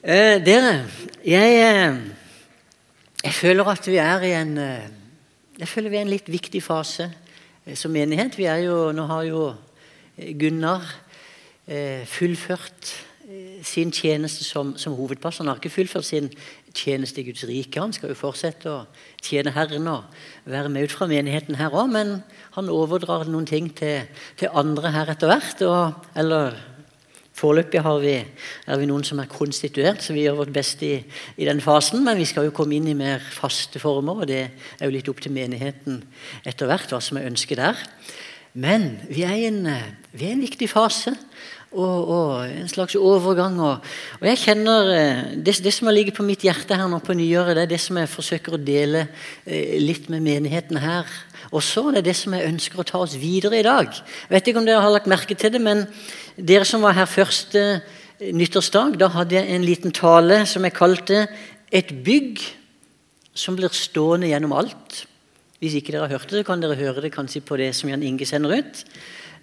Eh, dere, jeg, eh, jeg føler at vi er i en eh, Jeg føler vi er i en litt viktig fase eh, som menighet. Vi er jo, Nå har jo Gunnar eh, fullført sin tjeneste som, som hovedpastor. Han har ikke fullført sin tjeneste i Guds rike. Han skal jo fortsette å tjene Herren og være med ut fra menigheten her òg, men han overdrar noen ting til, til andre her etter hvert. Og, eller Foreløpig er vi noen som er konstituert, så vi gjør vårt beste i, i, den fasen. Men vi skal jo komme inn i mer faste former, og det er jo litt opp til menigheten etter hvert hva som er ønsket der. Men vi er i en, vi er en viktig fase. Og, og, en slags overgang. Og, og jeg kjenner eh, det, det, som har ligget på mitt hjerte her nå på nyåret, det er det som jeg forsøker å dele eh, litt med menigheten her. Og så er det det som jeg ønsker å ta oss videre i dag. Jeg vet ikke om dere har lagt merke til det, men dere som var her første eh, nyttårsdag, da hadde jeg en liten tale som jeg kalte 'Et bygg som blir stående gjennom alt'. Hvis ikke dere har hørt det, så kan dere høre det kanskje på det som Jan Inge sender ut.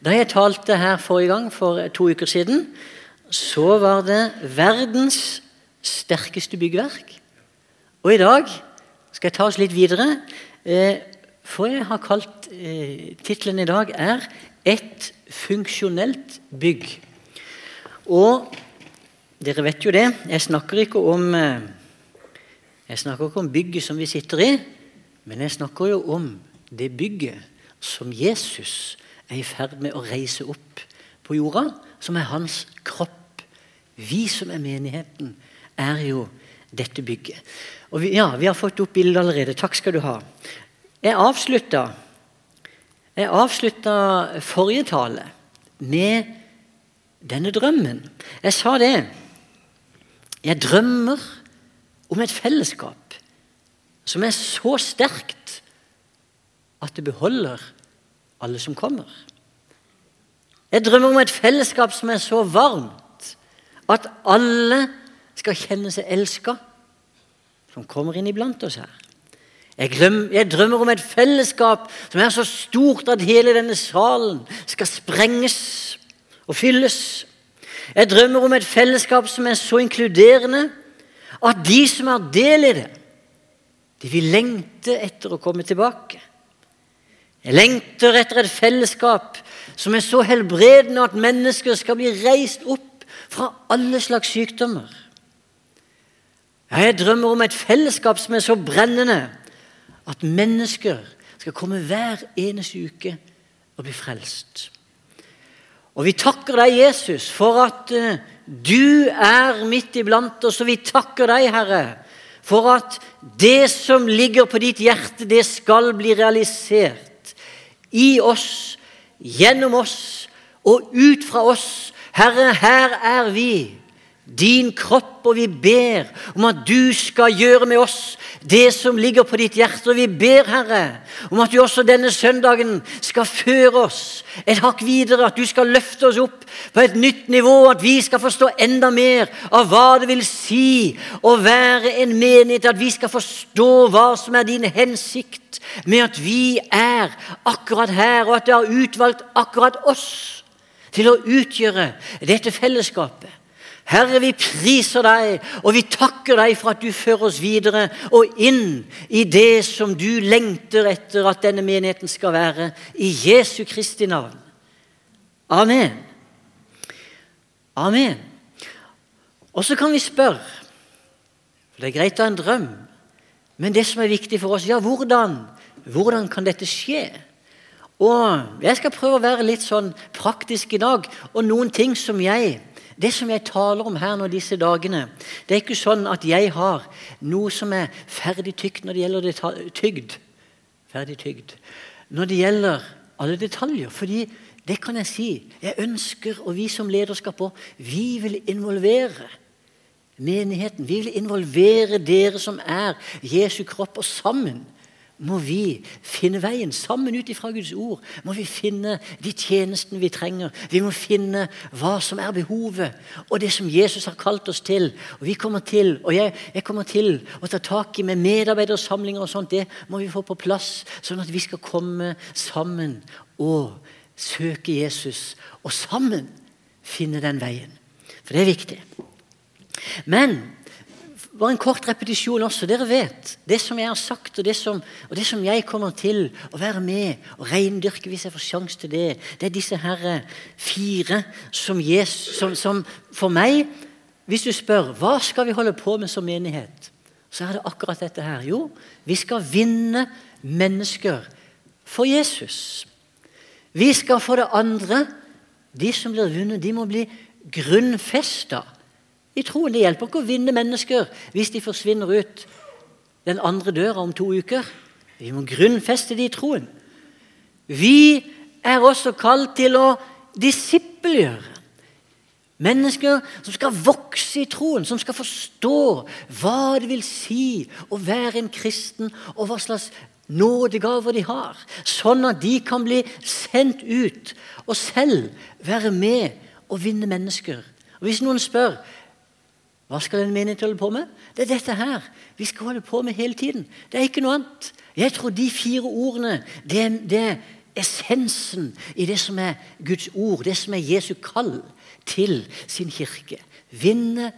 Da jeg talte her forrige gang, for to uker siden, så var det verdens sterkeste byggverk. Og i dag skal jeg ta oss litt videre. Eh, for jeg har kalt eh, Tittelen i dag er 'Et funksjonelt bygg'. Og dere vet jo det, jeg snakker ikke om eh, jeg snakker ikke om bygget som vi sitter i, men jeg snakker jo om det bygget som Jesus er i ferd med å reise opp på jorda, som er hans kropp. Vi som er menigheten, er jo dette bygget. Og vi, ja, vi har fått opp bildet allerede. Takk skal du ha. Jeg avslutta jeg avslutta forrige tale med denne drømmen. Jeg sa det. Jeg drømmer om et fellesskap som er så sterkt at det beholder alle som kommer. Jeg drømmer om et fellesskap som er så varmt at alle skal kjenne seg elska, som kommer inn iblant oss her. Jeg, glem, jeg, drømmer om et fellesskap som er så stort at hele denne salen skal sprenges og fylles. Jeg drømmer om et fellesskap som er så inkluderende at de som har del i det, de vil lengte etter å komme tilbake. Jeg lengter etter et fellesskap som er så helbredende at mennesker skal bli reist opp fra alle slags sykdommer. Jeg drømmer om et fellesskap som er så brennende at mennesker skal komme hver eneste uke og bli frelst. Og vi takker deg, Jesus, for at uh, du er midt iblant oss. Og vi takker deg, Herre, for at det som ligger på ditt hjerte, det skal bli realisert i oss, gjennom oss og ut fra oss. Herre, her er vi din kropp, og vi ber om at du skal gjøre med oss det som ligger på ditt hjerte. Og vi ber, Herre, om at du også denne søndagen skal føre oss et hakk videre. At du skal løfte oss opp på et nytt nivå. At vi skal forstå enda mer av hva det vil si å være en menighet. At vi skal forstå hva som er din hensikt med at vi er akkurat her, og at du har utvalgt akkurat oss til å utgjøre dette fellesskapet. Herre, vi priser deg, og vi takker deg for at du fører oss videre og inn i det som du lengter etter at denne menigheten skal være. I Jesu Kristi navn. Amen. Amen. Og så kan vi spørre, for det er greit å ha en drøm, men det som er viktig for oss, ja, hvordan, hvordan kan dette skje? Og Jeg skal prøve å være litt sånn praktisk i dag, og noen ting som jeg det som jeg taler om her nå disse dagene, det er ikke sånn at jeg har noe som er ferdig tykt når det gjelder det tygd. Ferdig tygd. Når det gjelder alle detaljer. fordi det kan jeg si. Jeg ønsker, og vi som lederskap òg, vi vil involvere menigheten. Vi vil involvere dere som er Jesu kropp, og sammen må vi finne veien. Sammen ut ifra Guds ord må vi finne de tjenestene vi trenger. Vi må finne hva som er behovet, og det som Jesus har kalt oss til. Og vi kommer til, og jeg, jeg kommer til å ta tak i med medarbeidersamlinger og sånt. Det må vi få på plass, sånn at vi skal komme sammen og søke Jesus. Og sammen finne den veien. For det er viktig. Men bare en kort repetisjon også. Dere vet det som jeg har sagt, og det som, og det som jeg kommer til å være med og reindyrke hvis jeg får sjanse til det, det er disse her fire som, Jesus, som, som for meg Hvis du spør hva skal vi holde på med som menighet, så er det akkurat dette her. Jo, vi skal vinne mennesker for Jesus. Vi skal for det andre De som blir vunnet, de må bli grunnfesta i troen. Det hjelper ikke å vinne mennesker hvis de forsvinner ut den andre døra om to uker. Vi må grunnfeste de i troen. Vi er også kalt til å disippelgjøre. Mennesker som skal vokse i troen, som skal forstå hva det vil si å være en kristen, og hva slags nådegaver de har, sånn at de kan bli sendt ut og selv være med og vinne mennesker. Og Hvis noen spør hva skal en menighet holde på med, det er dette her vi skal holde på med hele tiden. Det er ikke noe annet. Jeg tror de fire ordene det det er essensen i det som er Guds ord, det som er Jesu kall til sin kirke. Vinne,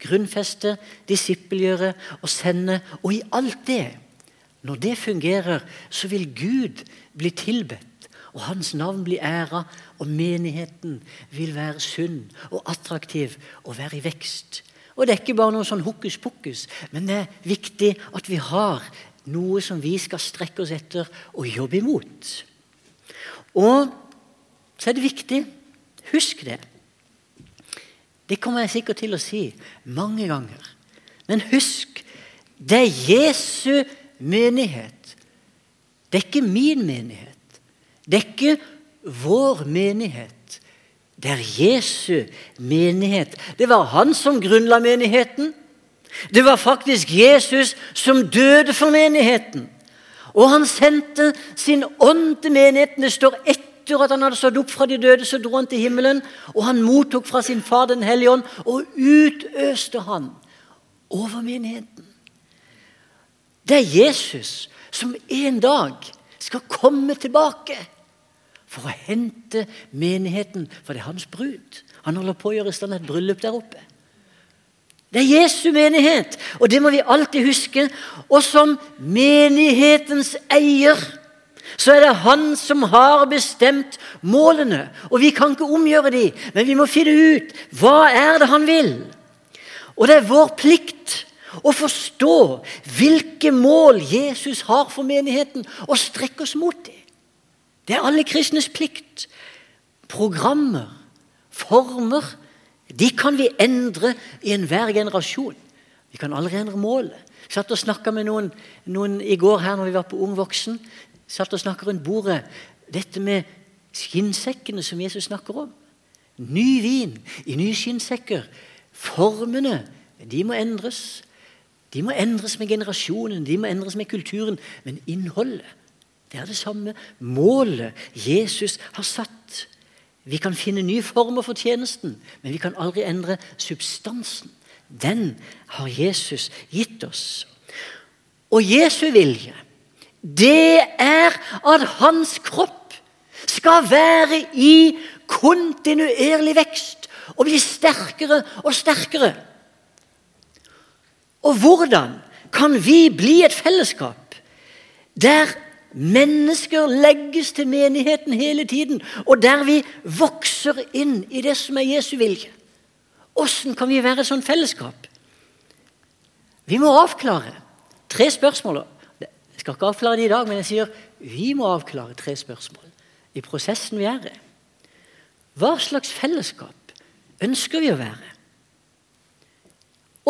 grunnfeste, disippelgjøre og sende. Og i alt det når det fungerer, så vil Gud bli tilbedt, og hans navn blir æra, og menigheten vil være sunn og attraktiv og være i vekst. Og Det er ikke bare noe sånn hokus pokus, men det er viktig at vi har noe som vi skal strekke oss etter og jobbe imot. Og så er det viktig Husk det. Det kommer jeg sikkert til å si mange ganger. Men husk, det er Jesu menighet. Det er ikke min menighet. Det er ikke vår menighet. Det er Jesu menighet. Det var han som grunnla menigheten. Det var faktisk Jesus som døde for menigheten. Og han sendte sin ånd til menigheten. Det står etter at han hadde stått opp fra de døde, så dro han til himmelen. Og han mottok fra sin far Den hellige ånd, og utøste han over menigheten. Det er Jesus som en dag skal komme tilbake for å hente menigheten, for det er hans brud. Han holder på å gjøre i stand et bryllup der oppe. Det er Jesu menighet, og det må vi alltid huske. Og som menighetens eier så er det han som har bestemt målene. Og vi kan ikke omgjøre de, men vi må finne ut hva er det han vil. Og det er vår plikt å forstå hvilke mål Jesus har for menigheten, og strekke oss mot dem. Det er alle kristnes plikt. Programmer, former, de kan vi endre i enhver generasjon. Vi kan aldri endre målet. Jeg satt og snakka med noen, noen, i går her når vi var på Ung voksen. satt og snakka rundt bordet. Dette med skinnsekkene som Jesus snakker om. Ny vin i nye skinnsekker. Formene de må endres. De må endres med generasjonen, de må endres med kulturen. Men innholdet det er det samme målet Jesus har satt. Vi kan finne nye former for tjenesten, men vi kan aldri endre substansen. Den har Jesus gitt oss. Og Jesu vilje, det er at hans kropp skal være i kontinuerlig vekst og bli sterkere og sterkere. Og hvordan kan vi bli et fellesskap der mennesker legges til menigheten hele tiden, og der vi vokser inn i det som er Jesu vilje? Åssen kan vi være et sånt fellesskap? Vi må avklare tre spørsmål. Jeg skal ikke avklare det i dag, men jeg sier vi må avklare tre spørsmål i prosessen vi er i. Hva slags fellesskap ønsker vi å være?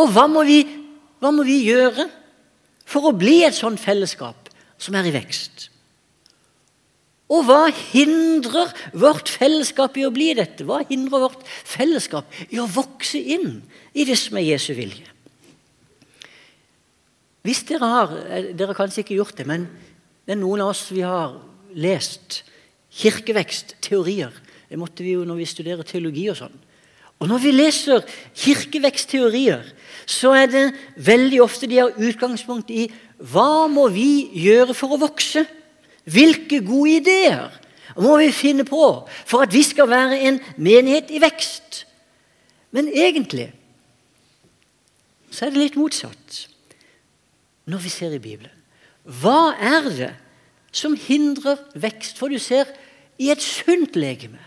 Og hva må vi hva må vi gjøre for å bli et sånt fellesskap som er i vekst? Og hva hindrer vårt fellesskap i å bli dette? Hva hindrer vårt fellesskap i å vokse inn i det som er Jesu vilje? Hvis dere har Dere har kanskje ikke gjort det, men det er noen av oss vi har lest kirkevekstteorier. Det måtte vi jo når vi studerer teologi og sånn. Og Når vi leser kirkevekstteorier, så er det veldig ofte de har utgangspunkt i hva må vi gjøre for å vokse? Hvilke gode ideer må vi finne på for at vi skal være en menighet i vekst? Men egentlig så er det litt motsatt når vi ser i Bibelen. Hva er det som hindrer vekst? For du ser, i et sunt legeme,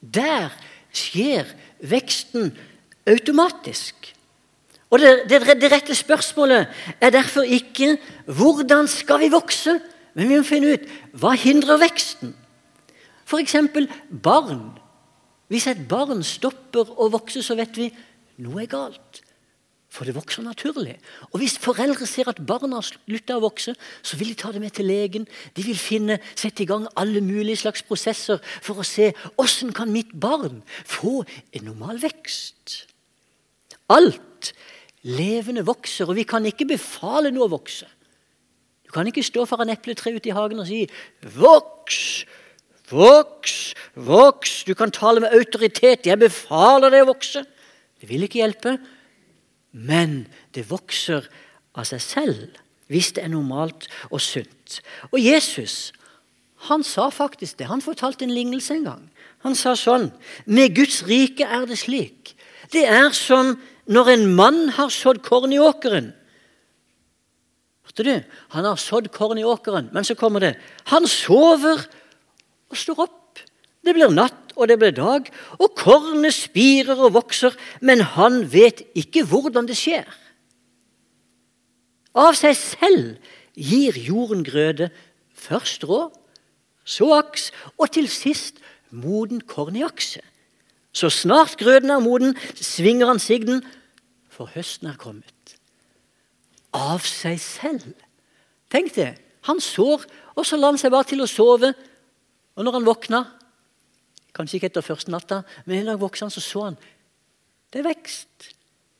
der skjer veksten automatisk. Og det, det, det, rette spørsmålet er derfor ikke 'hvordan skal vi vokse', men vi må finne ut hva hindrer veksten. F.eks. barn. Hvis et barn stopper å vokse, så vet vi noe er galt. For det vokser naturlig. Og Hvis foreldre ser at barna har slutta å vokse, så vil de ta det med til legen. De vil finne, sette i gang alle mulige slags prosesser for å se hvordan kan mitt barn få en normal vekst. Alt levende vokser, og vi kan ikke befale noe å vokse. Du kan ikke stå foran epletreet ute i hagen og si 'voks', 'voks', 'voks'. Du kan tale med autoritet. 'Jeg befaler deg å vokse'. Det vil ikke hjelpe. Men det vokser av seg selv hvis det er normalt og sunt. Og Jesus han sa faktisk det. Han fortalte en lignelse en gang. Han sa sånn Med Guds rike er det slik. Det er som når en mann har sådd korn i åkeren. Hørte du? Han har sådd korn i åkeren, men så kommer det Han sover og står opp. Det blir natt, og det blir dag, og kornet spirer og vokser, men han vet ikke hvordan det skjer. Av seg selv gir jorden grøde, først rå, så aks, og til sist moden korn i akse. Så snart grøden er moden, svinger han sigden, for høsten er kommet. Av seg selv. Tenk det. Han sår, og så la han seg bare til å sove. Og når han våkna, kanskje ikke etter første natta, men en dag vokste han, så så han det er vekst.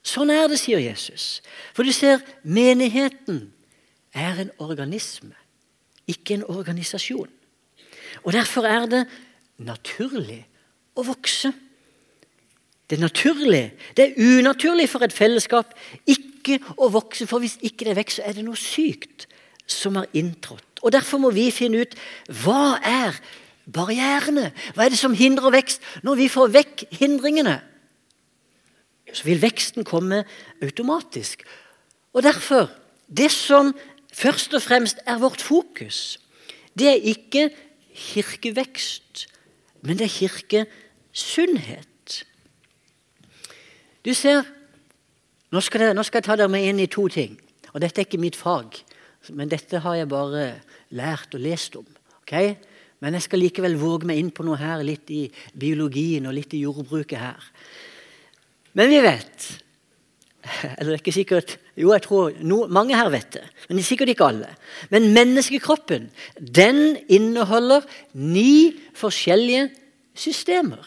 Sånn er det, sier Jesus. For du ser, menigheten er en organisme, ikke en organisasjon. Og Derfor er det naturlig å vokse. Det er naturlig. Det er unaturlig for et fellesskap ikke å vokse, for hvis ikke det er vekst, så er det noe sykt som har inntrådt. Og Derfor må vi finne ut hva er barrierene? Hva er det som hindrer vekst? Når vi får vekk hindringene, så vil veksten komme automatisk. Og Derfor Det som først og fremst er vårt fokus, det er ikke kirkevekst, men det er kirkesunnhet. Du ser, nå skal, jeg, nå skal jeg ta dere med inn i to ting. Og Dette er ikke mitt fag, men dette har jeg bare lært og lest om. Okay? Men jeg skal likevel våge meg inn på noe her, litt i biologien og litt i jordbruket her. Men vi vet Eller det er ikke sikkert Jo, jeg tror no, mange her vet det, men sikkert ikke alle. Men menneskekroppen den inneholder ni forskjellige systemer.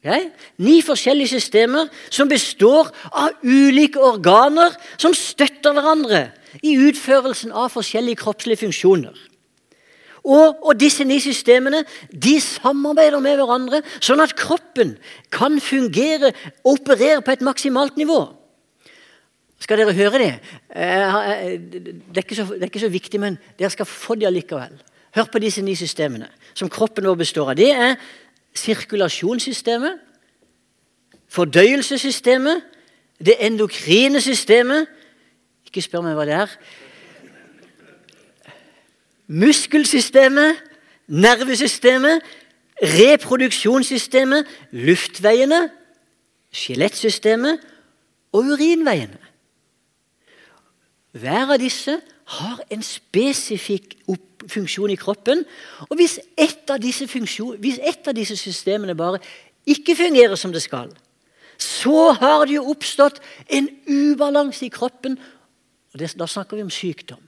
Okay? Ni forskjellige systemer som består av ulike organer som støtter hverandre i utførelsen av forskjellige kroppslige funksjoner. Og, og, disse ni systemene de samarbeider med hverandre, sånn at kroppen kan fungere og operere på et maksimalt nivå. Skal dere høre det? Eh, eh, det er, så, det er ikke så, viktig, men dere skal få det allikevel. Hør på disse ni systemene som kroppen vår består av. Det er sirkulasjonssystemet, fordøyelsessystemet, det endokrine systemet Ikke spør meg hva det er. Muskelsystemet, nervesystemet, reproduksjonssystemet, luftveiene, skjelettsystemet og urinveiene. Hver av disse har en spesifikk funksjon i kroppen. Og hvis ett av et av disse systemene bare ikke fungerer som det skal, så har det jo oppstått en ubalanse i kroppen. og det, Da snakker vi om sykdom.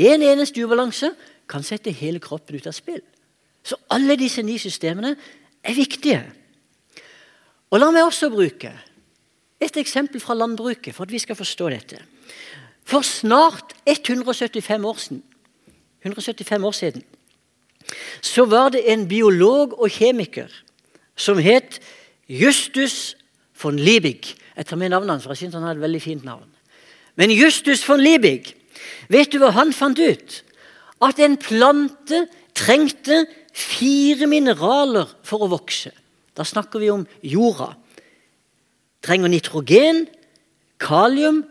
En eneste ubalanse kan sette hele kroppen ut av spill. Så alle disse ni systemene er viktige. Og La meg også bruke et eksempel fra landbruket for at vi skal forstå dette. For snart 175 år siden, 175 år siden så var det en biolog og kjemiker som het Justus von Liebig. Jeg tar med navnet hans, for jeg synes han har et veldig fint navn. Men Justus von Liebig, vet du hva han fant ut? At en plante trengte fire mineraler for å vokse. Da snakker vi om jorda. Trenger nitrogen, kalium,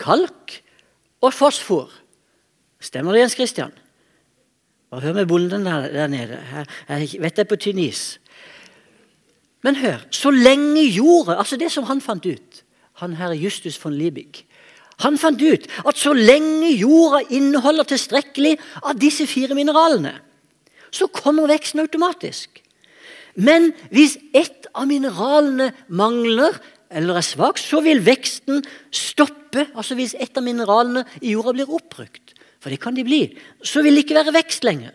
kalk og fosfor. Stemmer det, Jens Christian? Bare hør med bonden der, der nede. Jeg vet det er på tynn is. Men hør, så lenge jorda Altså det som han fant ut, han her Justus von Liebig Han fant ut at så lenge jorda inneholder tilstrekkelig av disse fire mineralene, så kommer veksten automatisk. Men hvis ett av mineralene mangler eller er svak, så vil veksten stoppe. Altså hvis ett av mineralene i jorda blir oppbrukt, for det kan de bli, så vil det ikke være vekst lenger.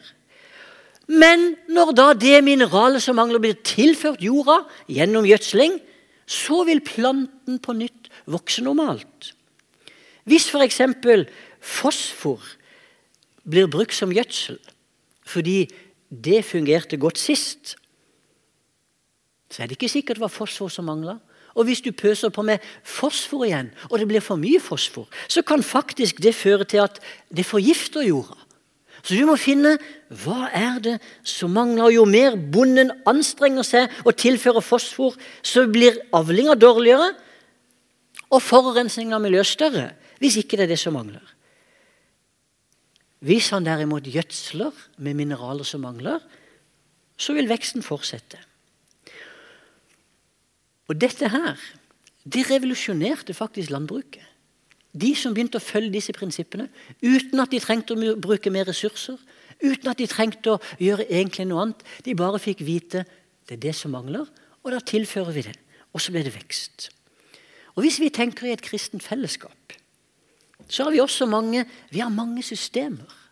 Men når da det mineralet som mangler, blir tilført jorda gjennom gjødsling, så vil planten på nytt vokse normalt. Hvis f.eks. fosfor blir brukt som gjødsel fordi det fungerte godt sist, så er det ikke sikkert det var fosfor som mangla. Og hvis du pøser på med fosfor igjen, og det blir for mye fosfor, så kan faktisk det føre til at det forgifter jorda. Så du må finne hva er det som mangler. Jo mer bonden anstrenger seg og tilfører fosfor, så blir avlinga dårligere og forurensninga av miljøet større. Hvis ikke det er det som mangler. Hvis han derimot gjødsler med mineraler som mangler, så vil veksten fortsette. Og dette her, de revolusjonerte faktisk landbruket. De som begynte å følge disse prinsippene uten at de trengte å bruke mer ressurser, uten at de trengte å gjøre egentlig noe annet. De bare fikk vite det er det som mangler, og da tilfører vi det. Og så ble det vekst. Og Hvis vi tenker i et kristent fellesskap, så har vi også mange, vi har mange systemer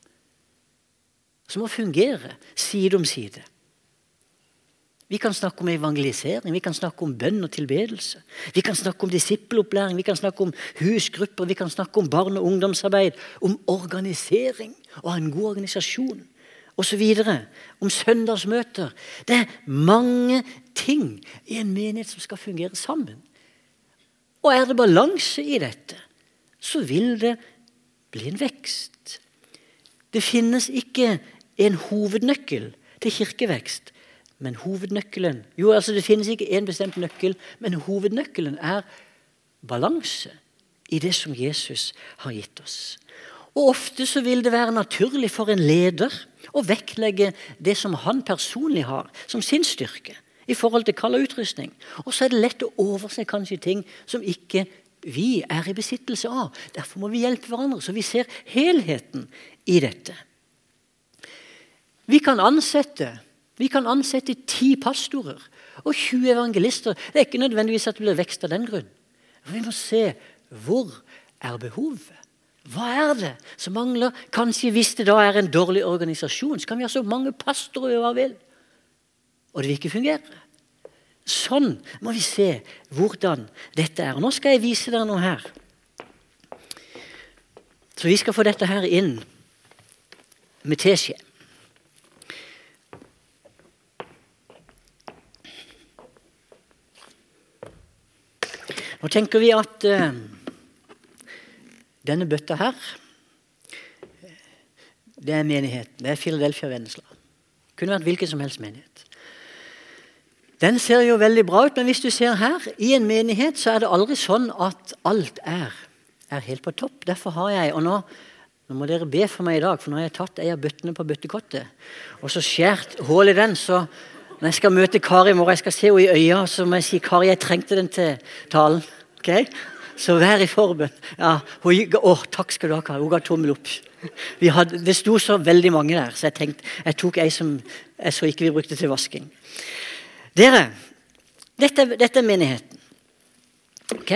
som må fungere side om side. Vi kan snakke om evangelisering, vi kan snakke om bønn og tilbedelse. Vi kan snakke om disippelopplæring, vi kan snakke om husgrupper, vi kan snakke om barne- og ungdomsarbeid, om organisering og en god organisasjon osv. Om søndagsmøter. Det er mange ting i en menighet som skal fungere sammen. Og er det balanse i dette, så vil det bli en vekst. Det finnes ikke en hovednøkkel til kirkevekst. Men hovednøkkelen Jo, altså Det finnes ikke én bestemt nøkkel, men hovednøkkelen er balanse i det som Jesus har gitt oss. Og Ofte så vil det være naturlig for en leder å vektlegge det som han personlig har som sin styrke i forhold til kall utrustning. Og så er det lett å overse kanskje ting som ikke vi er i besittelse av. Derfor må vi hjelpe hverandre, så vi ser helheten i dette. Vi kan ansette vi kan ansette ti pastorer og 20 evangelister. Det er ikke nødvendigvis at det blir vekst av den grunn. Vi må se hvor er behovet. Hva er det som mangler? Kanskje hvis det da er en dårlig organisasjon, så kan vi ha så mange pastorer vi bare vil. Og det vil ikke fungere. Sånn må vi se hvordan dette er. Nå skal jeg vise dere noe her. Så vi skal få dette her inn med teskje. Nå tenker vi at uh, denne bøtta her Det er menigheten. Det er Filadelfia Vennesla. Kunne vært hvilken som helst menighet. Den ser jo veldig bra ut, men hvis du ser her, i en menighet så er det aldri sånn at alt er, er helt på topp. Derfor har jeg og nå, nå må dere be for meg i dag, for nå har jeg tatt ei av bøttene på bøttekottet og så skjært hull i den. så når jeg skal møte Kari i morgen, jeg skal se henne i øya, så må jeg si Kari, jeg trengte den til talen. Ok? Så vær i forbønn. Ja, å, takk skal du ha, Kari. Hun ga tommel opp. Hadde, det sto så veldig mange der, så jeg tenkte, jeg tok ei som jeg så ikke vi brukte til vasking. Dere, dette, dette er menigheten. Ok?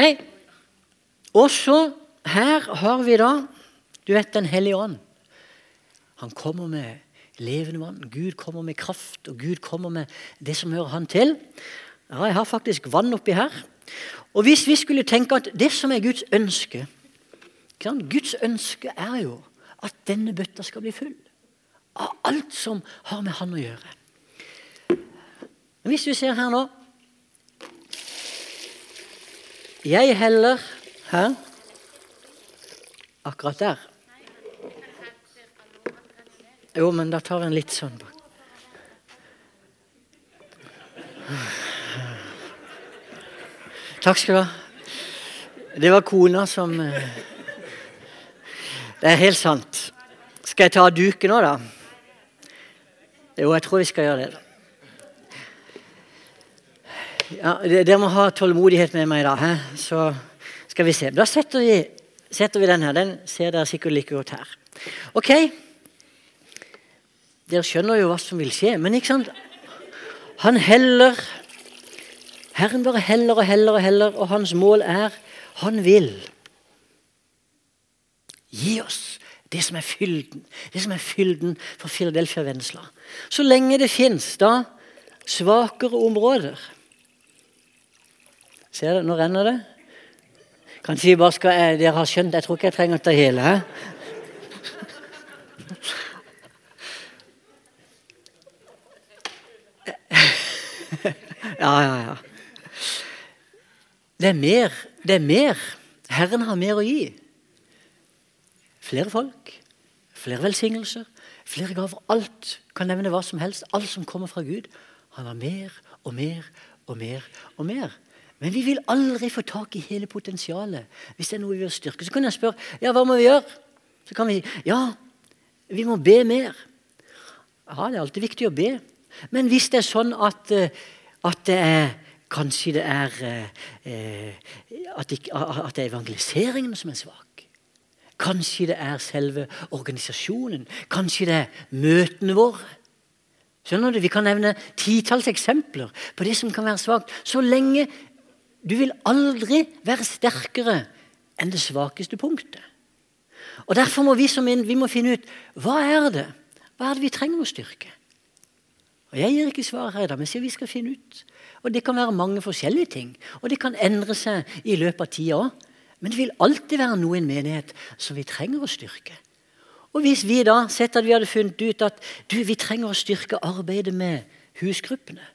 Og så her har vi da Du vet Den hellige ånd. Han kommer med levende vann. Gud kommer med kraft, og Gud kommer med det som hører han til. Ja, jeg har faktisk vann oppi her. Og Hvis vi skulle tenke at det som er Guds ønske Guds ønske er jo at denne bøtta skal bli full av alt som har med han å gjøre. Hvis vi ser her nå Jeg heller her akkurat der. Jo, men da tar vi en litt sånn bak. Takk skal du ha. Det var kona som eh, Det er helt sant. Skal jeg ta duken nå, da? Jo, jeg tror vi skal gjøre det. Ja, Dere må ha tålmodighet med meg, da. He? Så skal vi se. Da setter vi, setter vi den her. Den ser dere sikkert like godt her. Ok. Dere skjønner jo hva som vil skje, men ikke sant? Han heller Herren bare heller og heller og heller, og hans mål er Han vil gi oss det som er fylden. Det som er fylden for Philadelphia Vennesla. Så lenge det fins svakere områder Ser du, nå renner det. Kanskje vi bare skal, eh, Dere har skjønt Jeg tror ikke jeg trenger å ta hele. He? Ja, ja, ja. Det er mer. Det er mer. Herren har mer å gi. Flere folk, flere velsignelser, flere gaver. Alt kan nevne hva som helst. Alt som kommer fra Gud. Han har mer og mer og mer og mer. Men vi vil aldri få tak i hele potensialet hvis det er noe vi vil styrke. Så kan jeg spørre ja, hva må vi gjøre. Så kan vi si ja, vi må be mer. Ja, det er alltid viktig å be. Men hvis det er sånn at, eh, at det er Kanskje det er eh, at, det, at det er evangeliseringen som er svak. Kanskje det er selve organisasjonen. Kanskje det er møtene våre. Skjønner du? Vi kan nevne titalls eksempler på det som kan være svakt. Så lenge du vil aldri være sterkere enn det svakeste punktet. Og Derfor må vi som inn, vi må finne ut hva er det Hva er det vi trenger å styrke. Og Jeg gir ikke svar her i dag, men sier vi skal finne ut. Og Det kan være mange forskjellige ting. Og det kan endre seg i løpet av tida òg. Men det vil alltid være noe i en menighet som vi trenger å styrke. Og Hvis vi da sett at vi hadde funnet ut at du, vi trenger å styrke arbeidet med husgruppene,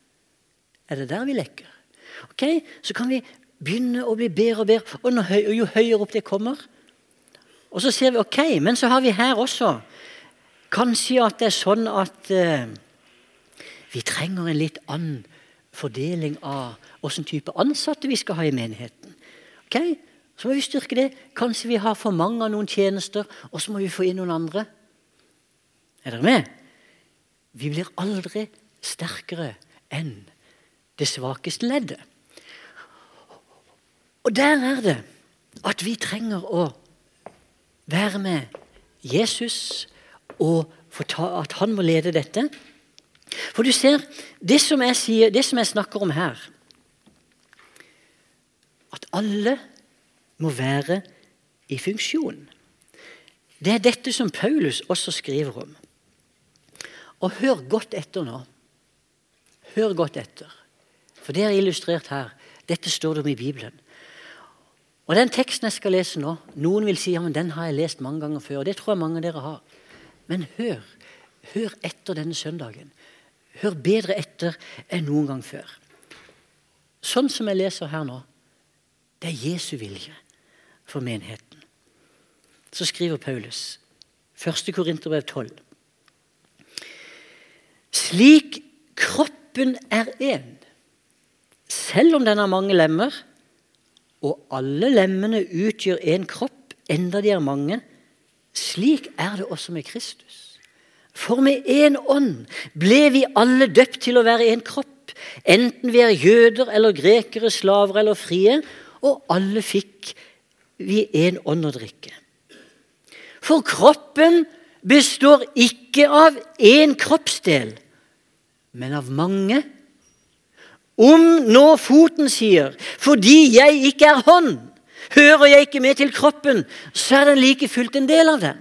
er det der vi lekker? Ok, Så kan vi begynne å bli bedre og bedre, og høy, jo høyere opp det kommer. Og så ser vi ok, men så har vi her også kanskje at det er sånn at eh, vi trenger en litt annen fordeling av hvilken type ansatte vi skal ha i menigheten. Ok, Så må vi styrke det. Kanskje vi har for mange av noen tjenester, og så må vi få inn noen andre. Er dere med? Vi blir aldri sterkere enn det svakeste leddet. Og der er det at vi trenger å være med Jesus og at han må lede dette. For du ser, det som jeg, sier, det som jeg snakker om her At alle må være i funksjon. Det er dette som Paulus også skriver om. Og hør godt etter nå. Hør godt etter. For det er illustrert her. Dette står det om i Bibelen. Og Den teksten jeg skal lese nå Noen vil si ja, men den har jeg lest mange ganger før. og Det tror jeg mange av dere har. Men hør. Hør etter denne søndagen. Hør bedre etter enn noen gang før. Sånn som jeg leser her nå, det er Jesu vilje for menigheten. Så skriver Paulus, 1. Korinterbrev 12. Slik kroppen er én, selv om den har mange lemmer, og alle lemmene utgjør én kropp, enda de er mange, slik er det også med Kristus. For med én ånd ble vi alle døpt til å være en kropp, enten vi er jøder eller grekere, slaver eller frie, og alle fikk vi en ånd å drikke. For kroppen består ikke av én kroppsdel, men av mange. Om nå foten sier 'fordi jeg ikke er hånd', hører jeg ikke med til kroppen, så er den like fullt en del av den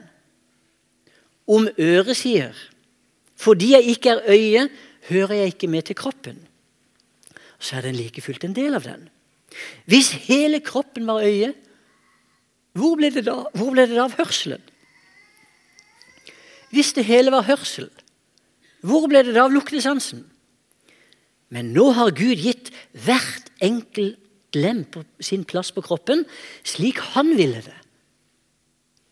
om øret sier fordi jeg ikke er øye, hører jeg ikke med til kroppen. Så er den like fullt en del av den. Hvis hele kroppen var øye, hvor ble det da, ble det da av hørselen? Hvis det hele var hørsel, hvor ble det da av luktesansen? Men nå har Gud gitt hvert enkelt lem på sin plass på kroppen slik han ville det.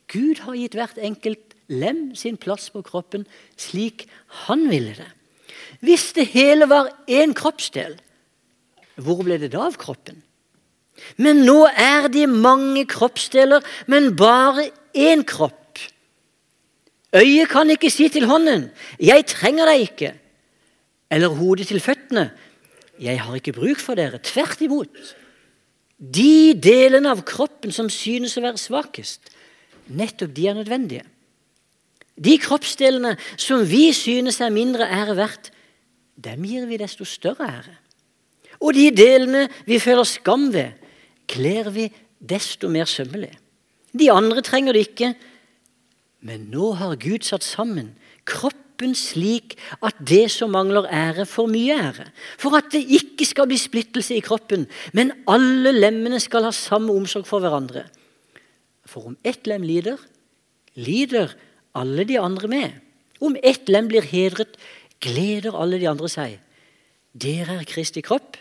Gud har gitt hvert enkelt lem sin plass på kroppen slik han ville det. Hvis det hele var én kroppsdel, hvor ble det da av kroppen? Men nå er de mange kroppsdeler, men bare én kropp. Øyet kan ikke si til hånden 'Jeg trenger deg ikke', eller hodet til føttene 'Jeg har ikke bruk for dere'. Tvert imot. De delene av kroppen som synes å være svakest, nettopp de er nødvendige. De kroppsdelene som vi synes er mindre ære verdt, dem gir vi desto større ære. Og de delene vi føler skam ved, kler vi desto mer sømmelig. De andre trenger det ikke, men nå har Gud satt sammen kroppen slik at det som mangler ære, får mye ære. For at det ikke skal bli splittelse i kroppen, men alle lemmene skal ha samme omsorg for hverandre. For om ett lem lider, lider alle de andre med. Om ett lem blir hedret, gleder alle de andre seg. Dere er Kristi kropp,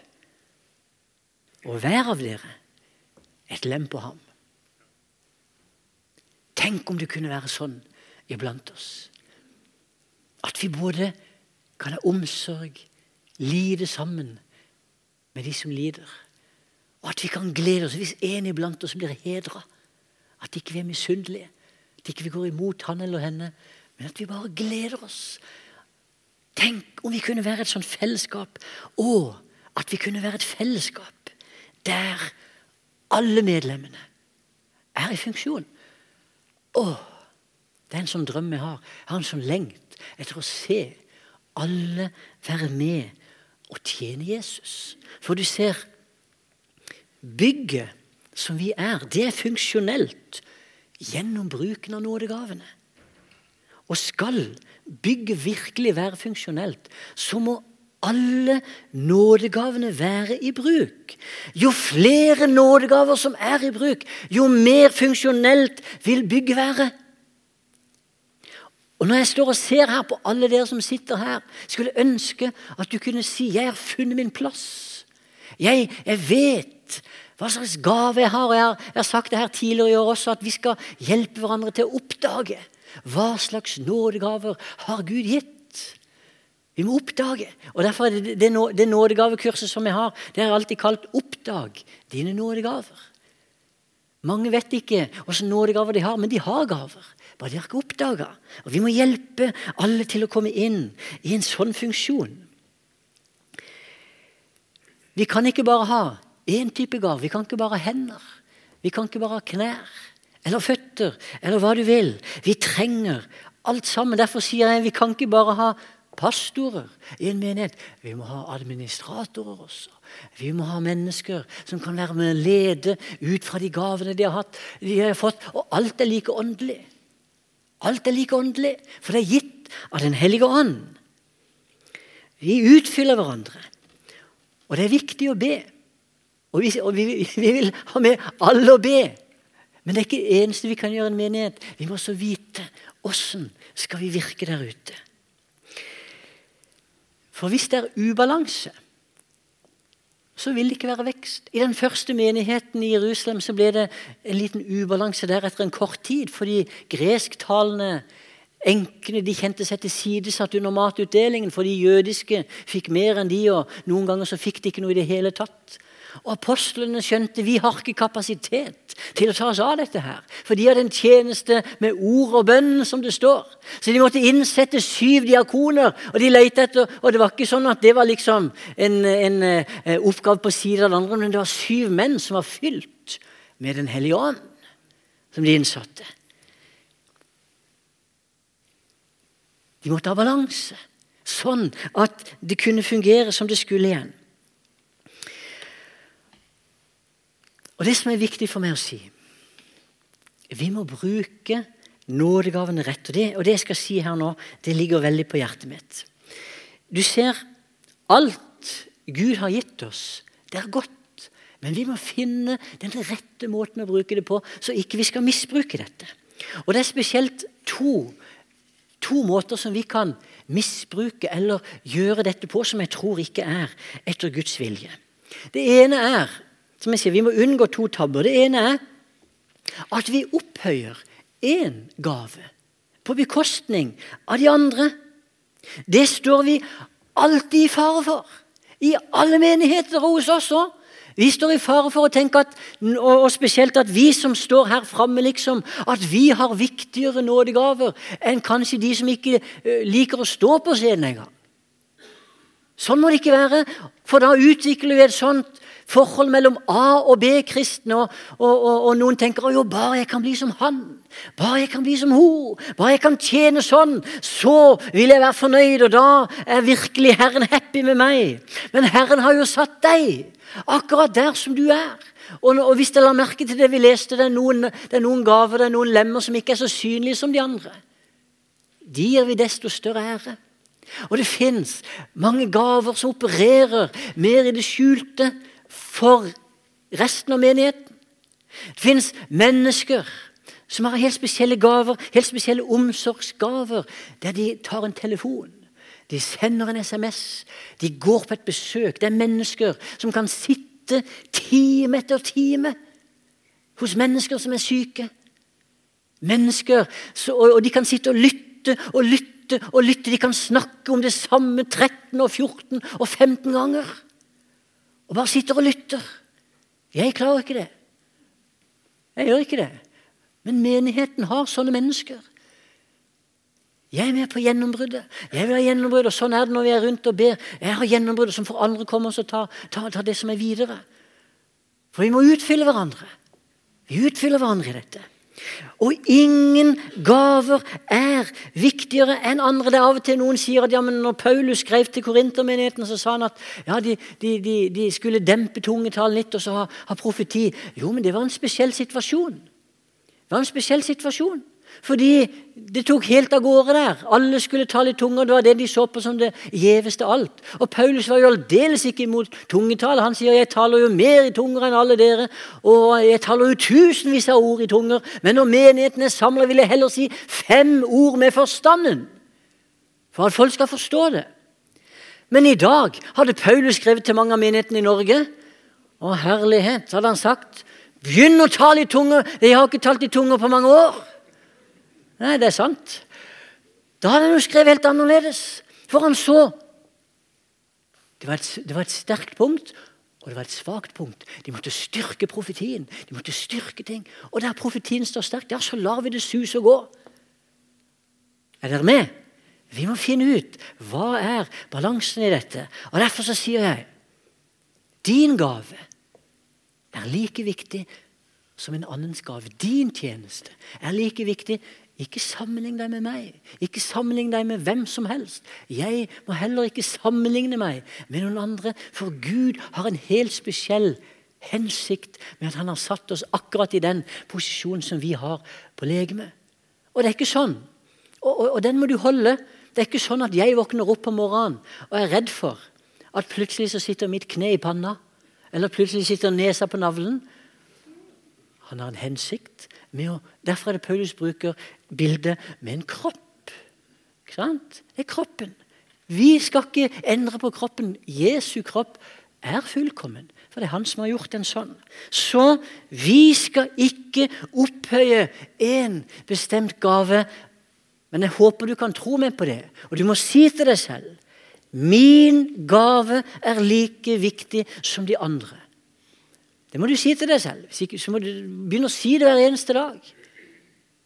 og hver av dere et lem på ham. Tenk om det kunne være sånn iblant oss. At vi både kan ha omsorg, lide sammen med de som lider. Og at vi kan glede oss hvis en iblant oss blir hedra. At ikke vi er misunnelige. At ikke vi går imot han eller henne. Men at vi bare gleder oss. Tenk om vi kunne være et sånt fellesskap. Og at vi kunne være et fellesskap der alle medlemmene er i funksjon. Å, det er en sånn drøm jeg har. Jeg har en sånn lengt etter å se alle være med og tjene Jesus. For du ser Bygget som vi er, det er funksjonelt gjennom bruken av nådegavene. Og skal bygget virkelig være funksjonelt, så må alle nådegavene være i bruk. Jo flere nådegaver som er i bruk, jo mer funksjonelt vil bygget være. Og Når jeg står og ser her på alle dere som sitter her, skulle jeg ønske at du kunne si 'Jeg har funnet min plass'. Jeg, jeg vet hva slags gave jeg har. Jeg har, jeg har sagt det her tidligere i år også, at vi skal hjelpe hverandre til å oppdage hva slags nådegaver har Gud gitt. Vi må oppdage. Og Derfor er det, det, det nådegavekurset som jeg har, det er alltid kalt 'Oppdag dine nådegaver'. Mange vet ikke hvilke nådegaver de har, men de har gaver. Bare de har ikke oppdaga. Vi må hjelpe alle til å komme inn i en sånn funksjon. Vi kan ikke bare ha én type gave. Vi kan ikke bare ha hender. Vi kan ikke bare ha knær eller føtter eller hva du vil. Vi trenger alt sammen. Derfor sier jeg vi kan ikke bare ha pastorer i en menighet. Vi må ha administratorer også. Vi må ha mennesker som kan være med å lede ut fra de gavene de har, hatt, de har fått. Og alt er like åndelig. Alt er like åndelig, for det er gitt av Den hellige ånd. Vi utfyller hverandre. Og det er viktig å be. Og vi, og vi, vi vil ha med alle å be. Men det er ikke det eneste vi kan gjøre i en menighet. Vi må også vite åssen skal vi virke der ute. For hvis det er ubalanse, så vil det ikke være vekst. I den første menigheten i Jerusalem så ble det en liten ubalanse der etter en kort tid, fordi gresktalende enkene de kjente seg tilsidesatt under matutdelingen, for de jødiske fikk mer enn de, og noen ganger så fikk de ikke noe i det hele tatt. Og Apostlene skjønte vi har ikke kapasitet til å ta oss av dette. her. For de hadde en tjeneste med ord og bønn, som det står. Så de måtte innsette syv diakoner. Og de etter, og det var ikke sånn at det var liksom en, en, en eh, oppgave på siden av den andre, men det var syv menn som var fylt med Den hellige ånd, som de innsatte. De måtte ha balanse, sånn at det kunne fungere som det skulle igjen. Og Det som er viktig for meg å si Vi må bruke nådegavene rett. Og det, og det jeg skal si her nå, det ligger veldig på hjertet mitt. Du ser, alt Gud har gitt oss, det er godt. Men vi må finne den rette måten å bruke det på, så ikke vi skal misbruke dette. Og Det er spesielt to, to måter som vi kan misbruke eller gjøre dette på, som jeg tror ikke er etter Guds vilje. Det ene er som jeg sier, Vi må unngå to tabber. Det ene er at vi opphøyer én gave på bekostning av de andre. Det står vi alltid i fare for. I alle menigheter og hos oss òg. Vi står i fare for å tenke at, og spesielt at vi som står her framme, liksom, at vi har viktigere nådegaver enn kanskje de som ikke eh, liker å stå på scenen engang. Sånn må det ikke være, for da utvikler vi et sånt forhold mellom A- og B-kristne. Og, og, og, og, noen tenker jo bare jeg kan bli som han, bare jeg kan bli som hun, bare jeg kan tjene sånn, så vil jeg være fornøyd, og da er virkelig Herren happy med meg. Men Herren har jo satt deg akkurat der som du er. Og, hvis dere la merke til det vi leste, det er, noen, det er noen gaver, det er noen lemmer som ikke er så synlige som de andre. De gir vi desto større ære. Og det fins mange gaver som opererer mer i det skjulte for resten av menigheten. Det fins mennesker som har helt spesielle gaver, helt spesielle omsorgsgaver, der de tar en telefon. De sender en SMS. De går på et besøk. Det er mennesker som kan sitte time etter time hos mennesker som er syke. Mennesker, Og de kan sitte og lytte og lytte og lytte. De kan snakke om det samme 13 og 14 og 15 ganger. Og bare sitter og lytter. Jeg klarer ikke det. Jeg gjør ikke det. Men menigheten har sånne mennesker. Jeg er med på gjennombruddet. Jeg vil ha gjennombrudd, og Sånn er det når vi er rundt og ber. Jeg har gjennombruddet som får andre komme og ta, ta, ta det som er videre. For vi må utfylle hverandre. Vi utfyller hverandre i dette. Og ingen gaver er viktigere enn andre. Det er Av og til noen sier at ja, men når Paulus skrev til korintermenigheten, så sa han at ja, de, de, de, de skulle dempe tungetalen litt og så ha, ha profeti. Jo, men det var en spesiell situasjon. Det var en spesiell situasjon. Fordi det tok helt av gårde der. Alle skulle tale i tunger. Det var det de så på som det gjeveste alt. Og Paulus var jo aldeles ikke imot tungetall. Han sier 'jeg taler jo mer i tunger enn alle dere', og 'jeg taler jo tusenvis av ord i tunger', men når menigheten er samla, vil jeg heller si fem ord med forstanden. For at folk skal forstå det. Men i dag hadde Paulus skrevet til mange av menighetene i Norge. Å herlighet, hadde han sagt. Begynn å tale i tunger! Jeg har ikke talt i tunger på mange år. Nei, det er sant. Da hadde han jo skrevet helt annerledes. For han så det var, et, det var et sterkt punkt, og det var et svakt punkt. De måtte styrke profetien. De måtte styrke ting. Og der profetien står sterkt, ja, så lar vi det suse og gå. Er dere med? Vi må finne ut hva er balansen i dette. Og Derfor så sier jeg din gave er like viktig som en annens gave. Din tjeneste er like viktig ikke sammenlign deg med meg. Ikke sammenlign deg med hvem som helst. Jeg må heller ikke sammenligne meg med noen andre, for Gud har en helt spesiell hensikt med at han har satt oss akkurat i den posisjonen som vi har på legemet. Og det er ikke sånn. Og, og, og, den må du holde. Det er ikke sånn at jeg våkner opp om morgenen og er redd for at plutselig så sitter mitt kne i panna, eller plutselig sitter nesa på navlen. Han har en hensikt. med å, Derfor er det Paulus bruker bilde med en kropp. Ikke sant? Det er kroppen. Vi skal ikke endre på kroppen. Jesu kropp er fullkommen. For det er han som har gjort den sånn. Så vi skal ikke opphøye en bestemt gave. Men jeg håper du kan tro meg på det. Og du må si til deg selv Min gave er like viktig som de andre. Det må du si til deg selv. Så må du begynne å si det hver eneste dag.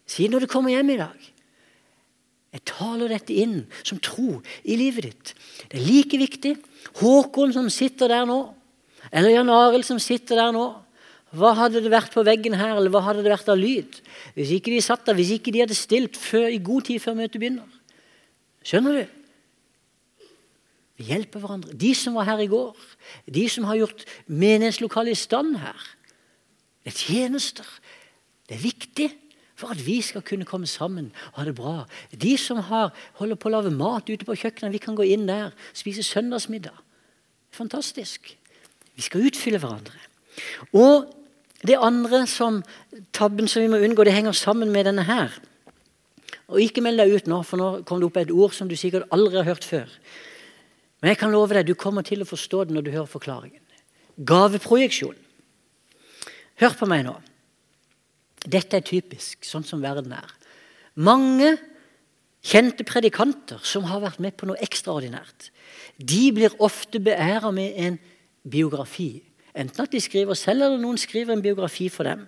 Si når du kommer hjem i dag. Jeg taler dette inn som tro i livet ditt. Det er like viktig. Håkon som sitter der nå, eller Jan Arild som sitter der nå. Hva hadde det vært på veggen her, eller hva hadde det vært av lyd? Hvis ikke de satt der, hvis ikke de hadde stilt før, i god tid før møtet begynner. Skjønner du? Vi hjelper hverandre. De som var her i går, de som har gjort menighetslokalet i stand her. Det er tjenester. Det er viktig for at vi skal kunne komme sammen og ha det bra. De som har, holder på å lage mat ute på kjøkkenet, vi kan gå inn der spise søndagsmiddag. Fantastisk. Vi skal utfylle hverandre. Og det andre som tabben som vi må unngå, det henger sammen med denne her. Og Ikke meld deg ut nå, for nå kom det opp et ord som du sikkert aldri har hørt før. Men jeg kan love deg, du kommer til å forstå det når du hører forklaringen. Gaveprojeksjon. Hør på meg nå. Dette er typisk, sånn som verden er. Mange kjente predikanter som har vært med på noe ekstraordinært, de blir ofte beæra med en biografi, Enten at de skriver selv, eller noen skriver en biografi for dem.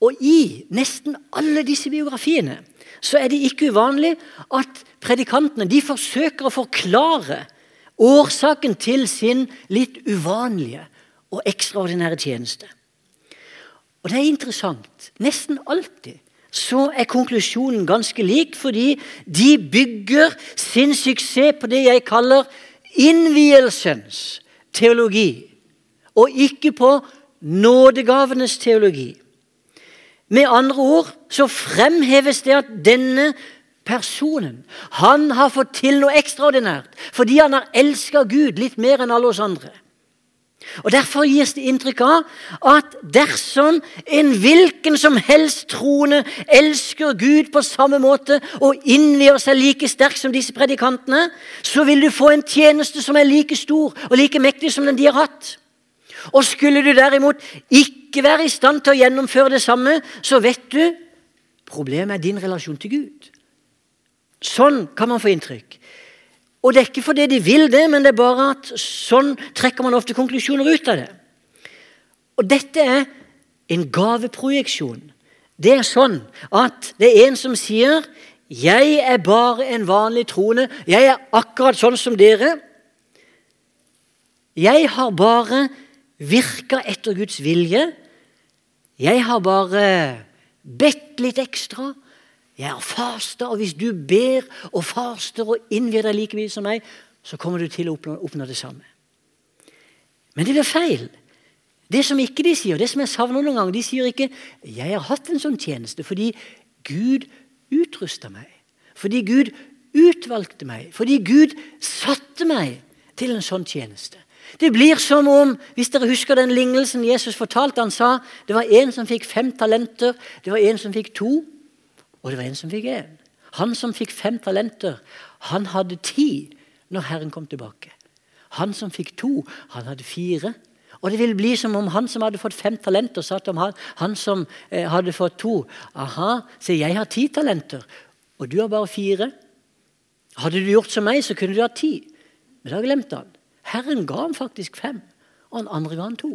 Og i nesten alle disse biografiene så er det ikke uvanlig at predikantene de forsøker å forklare årsaken til sin litt uvanlige og ekstraordinære tjeneste. Og det er interessant. Nesten alltid så er konklusjonen ganske lik, fordi de bygger sin suksess på det jeg kaller innvielsens teologi, og ikke på nådegavenes teologi. Med andre ord så fremheves det at denne personen han har fått til noe ekstraordinært fordi han har elska Gud litt mer enn alle oss andre. Og Derfor gis det inntrykk av at dersom en hvilken som helst troende elsker Gud på samme måte og innvier seg like sterkt som disse predikantene, så vil du få en tjeneste som er like stor og like mektig som den de har hatt. Og Skulle du derimot ikke være i stand til å gjennomføre det samme, så vet du problemet er din relasjon til Gud. Sånn kan man få inntrykk. Og det er ikke fordi de vil det, men det er bare at sånn trekker man ofte konklusjoner ut av det. Og dette er en gaveprojeksjon. Det er sånn at det er en som sier 'Jeg er bare en vanlig troende. Jeg er akkurat sånn som dere.' 'Jeg har bare virka etter Guds vilje.' 'Jeg har bare bedt litt ekstra.' Jeg har fasta, og hvis du ber og faster og innvier deg like mye som meg, så kommer du til å oppnå, oppnå det samme. Men det blir feil. Det som ikke de sier, det som jeg savner noen ganger, de sier ikke 'jeg har hatt en sånn tjeneste fordi Gud utrusta meg', fordi Gud utvalgte meg, fordi Gud satte meg til en sånn tjeneste. Det blir som om, hvis dere husker den lignelsen Jesus fortalte, han sa det var en som fikk fem talenter, det var en som fikk to, og det var en som fikk én. Han som fikk fem talenter, han hadde ti når Herren kom tilbake. Han som fikk to, han hadde fire. Og det ville bli som om han som hadde fått fem talenter, sa til han, han som eh, hadde fått to Aha, se, jeg har ti talenter, og du har bare fire. Hadde du gjort som meg, så kunne du ha ti. Men da glemte han. Herren ga ham faktisk fem, og han andre ga han to.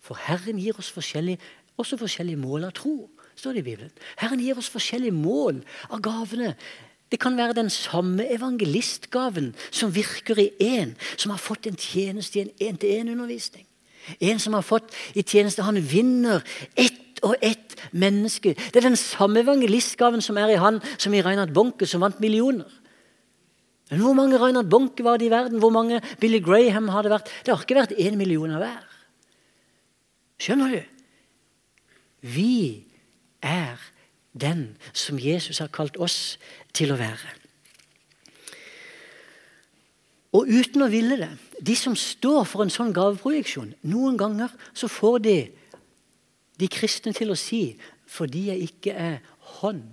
For Herren gir oss forskjellige, også forskjellige mål av tro står det i Bibelen. Herren gir oss forskjellige mål av gavene. Det kan være den samme evangelistgaven som virker i en som har fått en tjeneste i en én-til-én-undervisning. En som har fått i tjeneste Han vinner ett og ett menneske. Det er den samme evangelistgaven som er i han som i Reinhard Bonke, som vant millioner. Men Hvor mange Reinhard Bonke var det i verden? Hvor mange Billy Graham har det vært? Det har ikke vært én million av hver. Skjønner du? Vi er den som Jesus har kalt oss til å være. Og uten å ville det De som står for en sånn gaveprojeksjon, noen ganger så får de de kristne til å si fordi jeg ikke er hånd,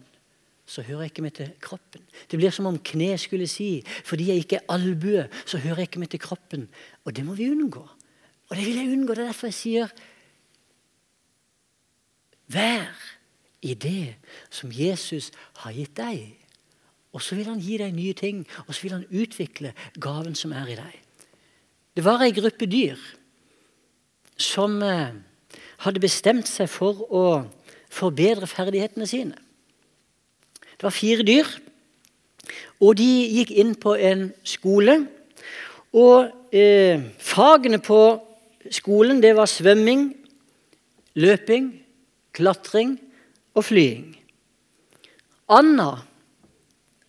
så hører jeg ikke med til kroppen. Det blir som om kne skulle si fordi jeg ikke er albue, så hører jeg ikke med til kroppen. Og det må vi unngå. Og det vil jeg unngå. Det er derfor jeg sier vær i det som Jesus har gitt deg. Og så vil han gi deg nye ting, og så vil han utvikle gaven som er i deg. Det var ei gruppe dyr som eh, hadde bestemt seg for å forbedre ferdighetene sine. Det var fire dyr, og de gikk inn på en skole. Og eh, fagene på skolen det var svømming, løping, klatring og flying. Anna,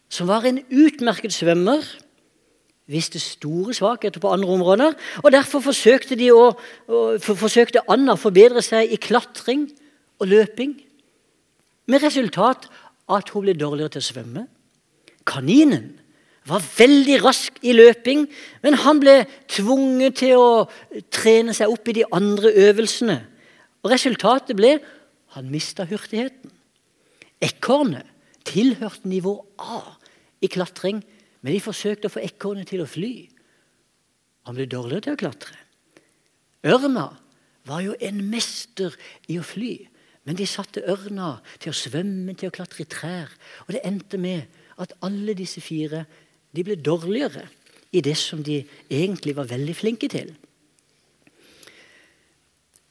som var en utmerket svømmer, viste store svakheter på andre områder. og Derfor forsøkte, de å, for, forsøkte Anna å forbedre seg i klatring og løping. Med resultat at hun ble dårligere til å svømme. Kaninen var veldig rask i løping, men han ble tvunget til å trene seg opp i de andre øvelsene. Og Resultatet ble han mista hurtigheten. Ekornet tilhørte nivå A i klatring, men de forsøkte å få ekornet til å fly. Han ble dårligere til å klatre. Ørna var jo en mester i å fly, men de satte ørna til å svømme, til å klatre i trær. Og det endte med at alle disse fire de ble dårligere i det som de egentlig var veldig flinke til.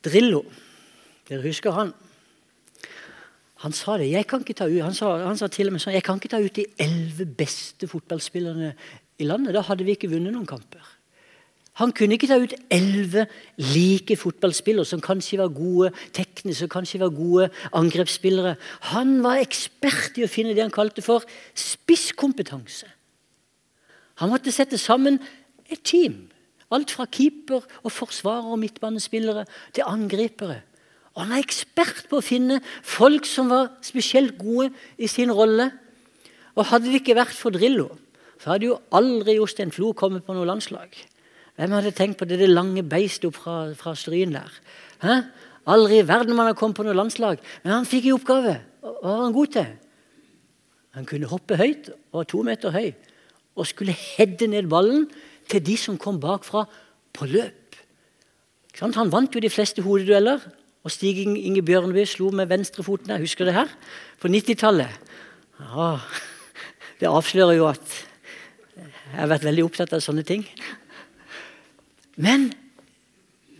Drillo, dere husker han? Han sa det. Jeg kan ikke ta ut, han sa, han sa til og med sånn Jeg kan ikke ta ut de elleve beste fotballspillerne i landet. Da hadde vi ikke vunnet noen kamper. Han kunne ikke ta ut elleve like fotballspillere som kanskje var gode tekniske som kanskje var gode angrepsspillere. Han var ekspert i å finne det han kalte for spisskompetanse. Han måtte sette sammen et team. Alt fra keeper og forsvarer og midtbanespillere til angripere. Og Han er ekspert på å finne folk som var spesielt gode i sin rolle. Og Hadde det ikke vært for Drillo, så hadde jo aldri Jostein Flo kommet på noe landslag. Hvem hadde tenkt på det, det lange beistet fra, fra Stryn der? Hæ? Aldri i verden man hadde kommet på noe landslag. Men han fikk i oppgave. Hva var han god til? Han kunne hoppe høyt, og var to meter høy, og skulle hedde ned ballen til de som kom bakfra på løp. Han vant jo de fleste hodedueller. Og Stig Inge Bjørneby slo med venstrefoten. Jeg husker det her. På 90-tallet. Ja, det avslører jo at jeg har vært veldig opptatt av sånne ting. Men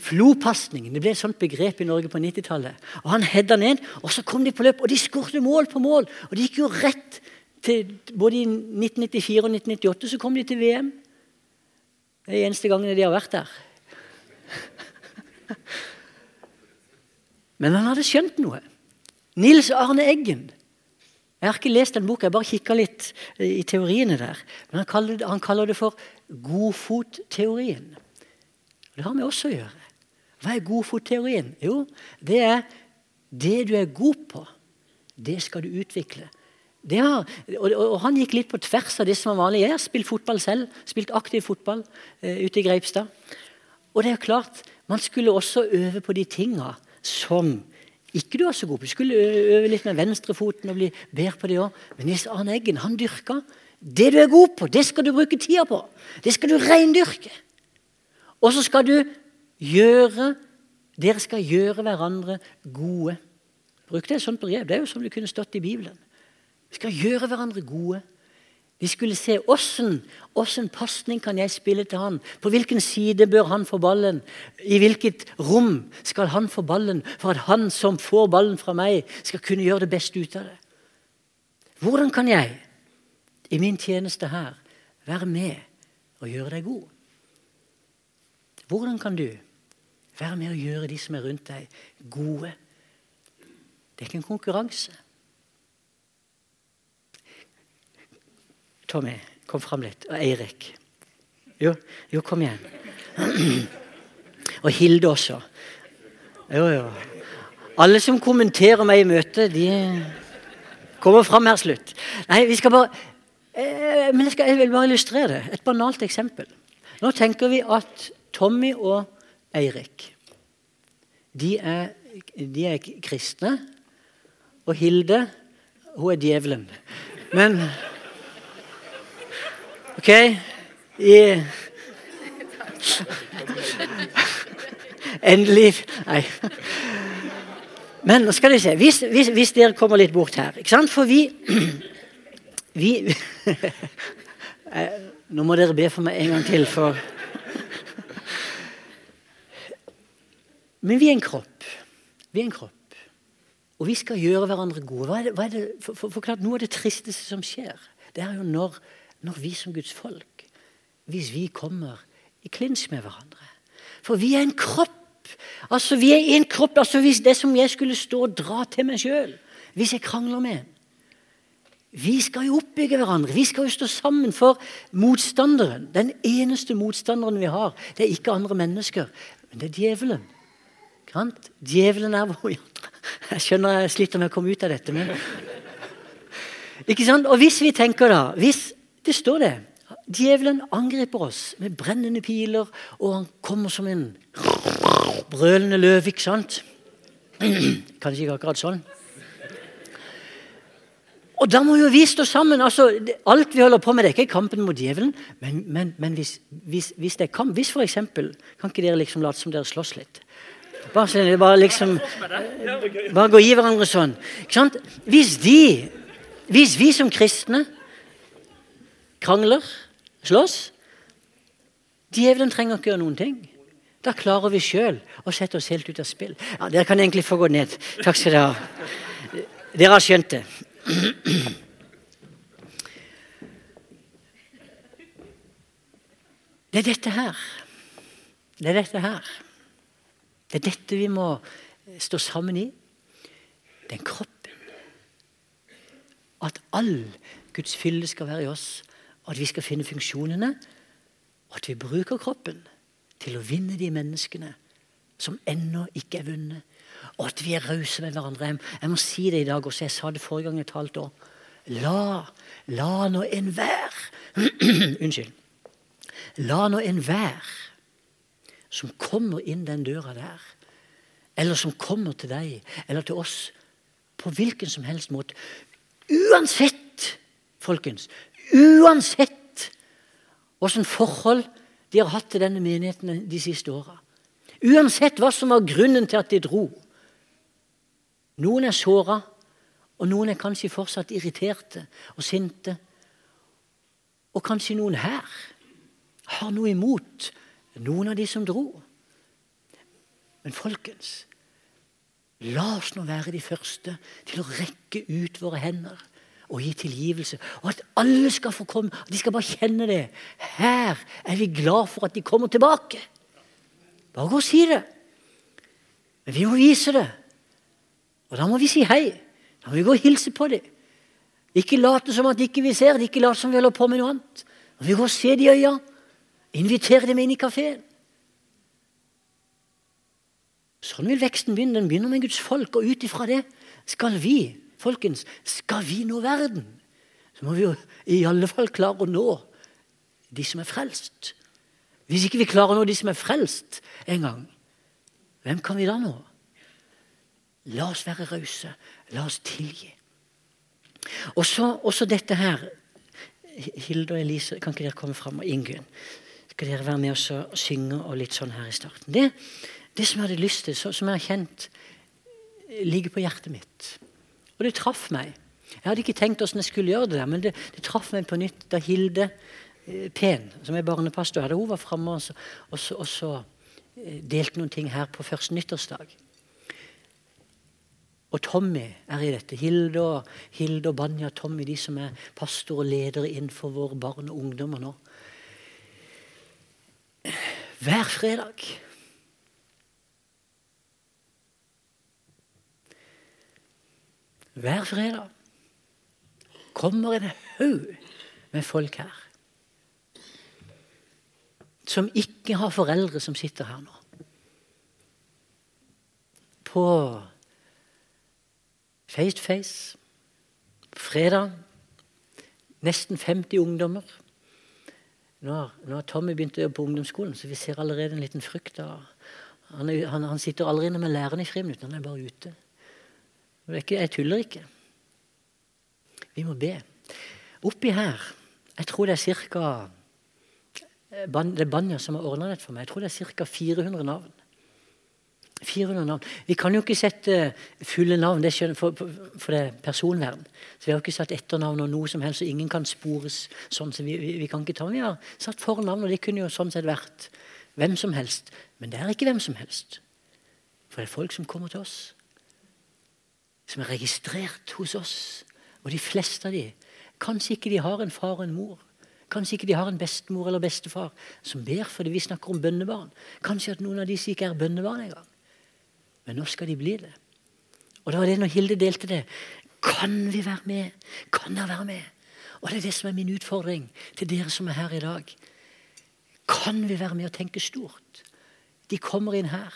flopasning det ble et sånt begrep i Norge på 90-tallet. Og Han hedda ned, og så kom de på løp, og de skårte mål på mål. Og de gikk jo rett til Både i 1994 og 1998 så kom de til VM. Det er eneste gangene de har vært der. Men han hadde skjønt noe. Nils Arne Eggen. Jeg har ikke lest den boka, jeg bare kikka litt i teoriene der. Men han kaller det, han kaller det for godfotteorien. Det har med oss å gjøre. Hva er godfotteorien? Jo, det er det du er god på, det skal du utvikle. Har, og, og, Han gikk litt på tvers av det som var vanlig. Jeg har spilt fotball selv. Spilt aktiv fotball eh, ute i Greipstad. Og det er klart, Man skulle også øve på de tinga som ikke du var så god på. Du skulle øve litt med venstrefoten og bli bedre på det òg. Men Nils Arne Eggen han dyrka det du er god på. Det skal du bruke tida på. Det skal du reindyrke. Og så skal du gjøre Dere skal gjøre hverandre gode. Bruk det et sånt brev. Det er jo som det kunne stått i Bibelen. Vi skal gjøre hverandre gode. Vi skulle se åssen, åssen pasning kan jeg spille til han. På hvilken side bør han få ballen? I hvilket rom skal han få ballen for at han som får ballen fra meg, skal kunne gjøre det beste ut av det? Hvordan kan jeg i min tjeneste her være med og gjøre deg god? Hvordan kan du være med og gjøre de som er rundt deg, gode? Det er ikke en konkurranse. Tommy, kom fram litt. Og Eirik. Jo, jo, kom igjen. Og Hilde også. Jo, jo. Alle som kommenterer meg i møtet, de kommer fram her slutt. Nei, vi skal bare eh, Men jeg, skal, jeg vil bare illustrere det. Et banalt eksempel. Nå tenker vi at Tommy og Eirik de er, de er kristne. Og Hilde, hun er djevelen. Men OK? I Endelig Nei. Men nå skal vi se. Hvis, hvis, hvis, dere kommer litt bort her? For vi, vi Nå må dere be for meg en gang til, for Men vi er en kropp. Vi er en kropp. Og vi skal gjøre hverandre gode. Hva er det, hva er det, for, for, for klart, Noe av det tristeste som skjer, det er jo når, når vi som Guds folk Hvis vi kommer i klinsj med hverandre. For vi er en kropp. Altså, Vi er en kropp. altså Hvis det som jeg skulle stå og dra til meg sjøl, hvis jeg krangler med Vi skal jo oppbygge hverandre. Vi skal jo stå sammen for motstanderen. Den eneste motstanderen vi har, det er ikke andre mennesker, men det er djevelen. Grant? Djevelen er vår Jeg skjønner jeg sliter med å komme ut av dette. Men... Ikke sant? Og hvis vi tenker da hvis Det står det. Djevelen angriper oss med brennende piler, og han kommer som en brølende løv. ikke sant? Kanskje ikke akkurat sånn. Og da må jo vi stå sammen. altså Alt vi holder på med, det er ikke kampen mot djevelen. Men, men, men hvis, hvis, hvis, det er kamp Hvis eksempel, Kan ikke dere liksom late som dere slåss litt? Bare, bare liksom Bare gå i hverandre sånn. Hvis de, hvis vi som kristne krangler, slåss Djevelen trenger ikke gjøre noen ting. Da klarer vi sjøl å sette oss helt ut av spill. Ja, Dere kan egentlig få gå ned. Takk skal dere ha. Dere har skjønt det. Det er dette her. Det er dette her. Det er dette vi må stå sammen i. Den kroppen. At all Guds fylde skal være i oss. At vi skal finne funksjonene. Og at vi bruker kroppen til å vinne de menneskene som ennå ikke er vunnet. Og at vi er rause med hverandre. Jeg må si det i dag også. Jeg sa det forrige gang jeg talte òg. La, la nå enhver Unnskyld. La nå enhver som kommer inn den døra der, eller som kommer til deg eller til oss, på hvilken som helst måte Uansett, folkens, uansett åssen forhold de har hatt til denne menigheten de siste åra. Uansett hva som var grunnen til at de dro. Noen er såra, og noen er kanskje fortsatt irriterte og sinte. Og kanskje noen her har noe imot noen av de som dro. Men folkens, la oss nå være de første til å rekke ut våre hender og gi tilgivelse. Og at alle skal få komme. At de skal bare kjenne det. Her er vi glad for at de kommer tilbake. Bare gå og si det. Men vi må vise det. Og da må vi si hei. Da må vi gå og hilse på dem. Ikke late som at ikke vi ser det, ikke late som vi holder på med noe annet. Da må vi gå og se dem i øya. Invitere dem inn i kafeen. Sånn vil veksten begynne. Den begynner med Guds folk, og ut ifra det skal vi, folkens, skal vi nå verden. Så må vi jo i alle fall klare å nå de som er frelst. Hvis ikke vi klarer å nå de som er frelst en gang, hvem kan vi da nå? La oss være rause. La oss tilgi. Og så dette her. Hilde og Elise, kan ikke dere komme fram? Og Ingunn. Skal dere være med oss og synge og litt sånn her i starten? Det, det som jeg hadde lyst til, som jeg har kjent, ligger på hjertet mitt. Og det traff meg. Jeg hadde ikke tenkt hvordan jeg skulle gjøre det, der, men det, det traff meg på nytt da Hilde eh, Pen, som er barnepastor, hadde hun var framme og, og, og så eh, delte noen ting her på første nyttårsdag. Og Tommy er i dette. Hilde og, Hilde og Banja Tommy, de som er pastor og ledere innenfor våre barn og ungdommer nå. Hver fredag Hver fredag kommer en haug med folk her som ikke har foreldre som sitter her nå. På face to face. Fredag. Nesten 50 ungdommer. Nå har, Tommy begynt å jobbe på ungdomsskolen, så vi ser allerede en liten frykt. Han, han, han, sitter allerede med læreren i friminutt, han er bare ute. Jeg tuller ikke. Vi må be. Oppi her Jeg tror det er ca. Eh, det er Banja som har ordna dette for meg. Jeg tror det er ca. 400 navn. 400 navn. Vi kan jo ikke sette fulle navn det skjønner, for, for, det er personvern. Så Vi har jo ikke satt etternavn og noe som helst, så ingen kan spores. sånn, som vi, vi, vi kan ikke ta, Vi har satt fornavn, og det kunne jo sånn sett vært hvem som helst. Men det er ikke hvem som helst. For det er folk som kommer til oss. Som er registrert hos oss. Og de fleste av de, kanskje ikke de har en far og en mor. Kanskje ikke de har en bestemor eller bestefar som ber fordi vi snakker om bønnebarn. Kanskje at noen av disse ikke er bønnebarn engang. Men nå skal de bli det. Og det var det når Hilde delte det. Kan vi være med? Kan dere være med? Og det er det som er min utfordring til dere som er her i dag. Kan vi være med og tenke stort? De kommer inn her.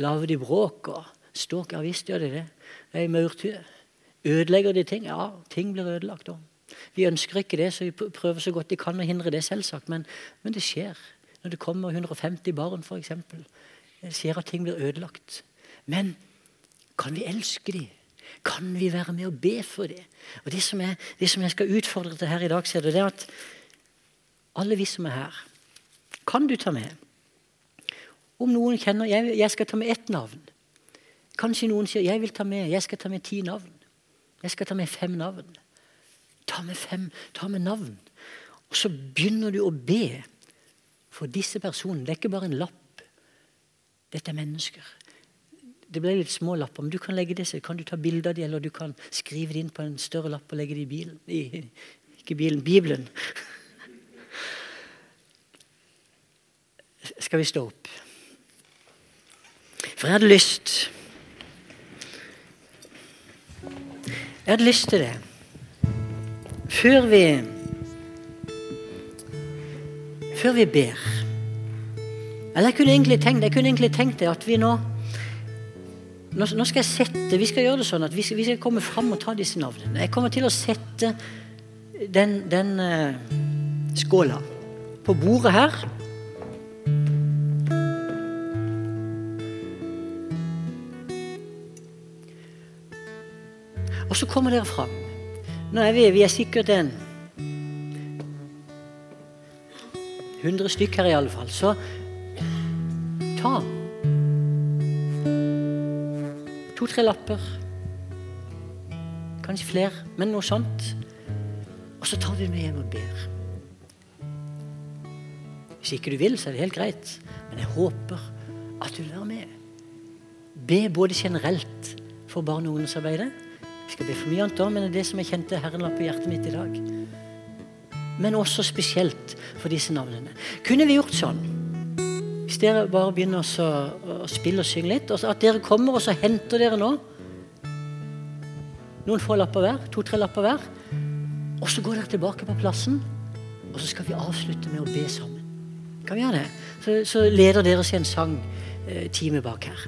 Lager de bråk og ståk? Ja visst gjør de det. Det er maurtue. Ødelegger de ting? Ja, ting blir ødelagt òg. Vi ønsker ikke det, så vi prøver så godt de kan å hindre det, selvsagt. Men, men det skjer. Når det kommer 150 barn, f.eks ser at ting blir ødelagt. Men kan vi elske dem? Kan vi være med og be for dem? Og det som, er, det som jeg skal utfordre til her i dag, ser du, det er at alle vi som er her, kan du ta med. Om noen kjenner Jeg, jeg skal ta med ett navn. Kanskje noen sier jeg vil ta med, jeg skal ta med ti navn. Jeg skal ta med fem navn. Ta med fem, ta med navn. Og så begynner du å be For disse personene, det er ikke bare en lapp. Dette er mennesker. Det ble litt små lapper, men du kan legge så kan du ta bilde av dem, eller du kan skrive det inn på en større lapp og legge det i bilen. I, ikke bilen, Bibelen. Skal vi stå opp? For jeg hadde lyst Jeg hadde lyst til det. Før vi Før vi ber Eller jeg kunne egentlig tenkt, jeg kunne egentlig tenkt det at vi nå nå, skal jeg sette, Vi skal gjøre det sånn at vi skal, vi skal komme fram og ta disse navnene. Jeg kommer til å sette den, den uh, skåla på bordet her. Og så kommer dere fram. Nå er vi, vi er sikkert en 100 stykk her i alle fall. Så ta to-tre lapper. Kanskje flere, men noe sånt. Og så tar du med hjem og ber. Hvis ikke du vil, så er det helt greit. Men jeg håper at du vil være med. Be både generelt for barne- og ungdomsarbeidet. Vi skal be for mye annet òg, men det er det som jeg kjente Herren la på hjertet mitt i dag. Men også spesielt for disse navnene. Kunne vi gjort sånn? Hvis dere bare begynner å, spille og synge litt, at dere kommer og så henter dere nå noen få lapper hver, to-tre lapper hver, og så går dere tilbake på plassen, og så skal vi avslutte med å be sammen. Kan vi gjøre det? Så, så leder dere oss i en sangtime eh, bak her.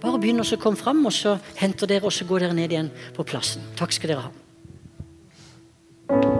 Bare begynn å komme fram, og så henter dere, og så går dere ned igjen på plassen. Takk skal dere ha.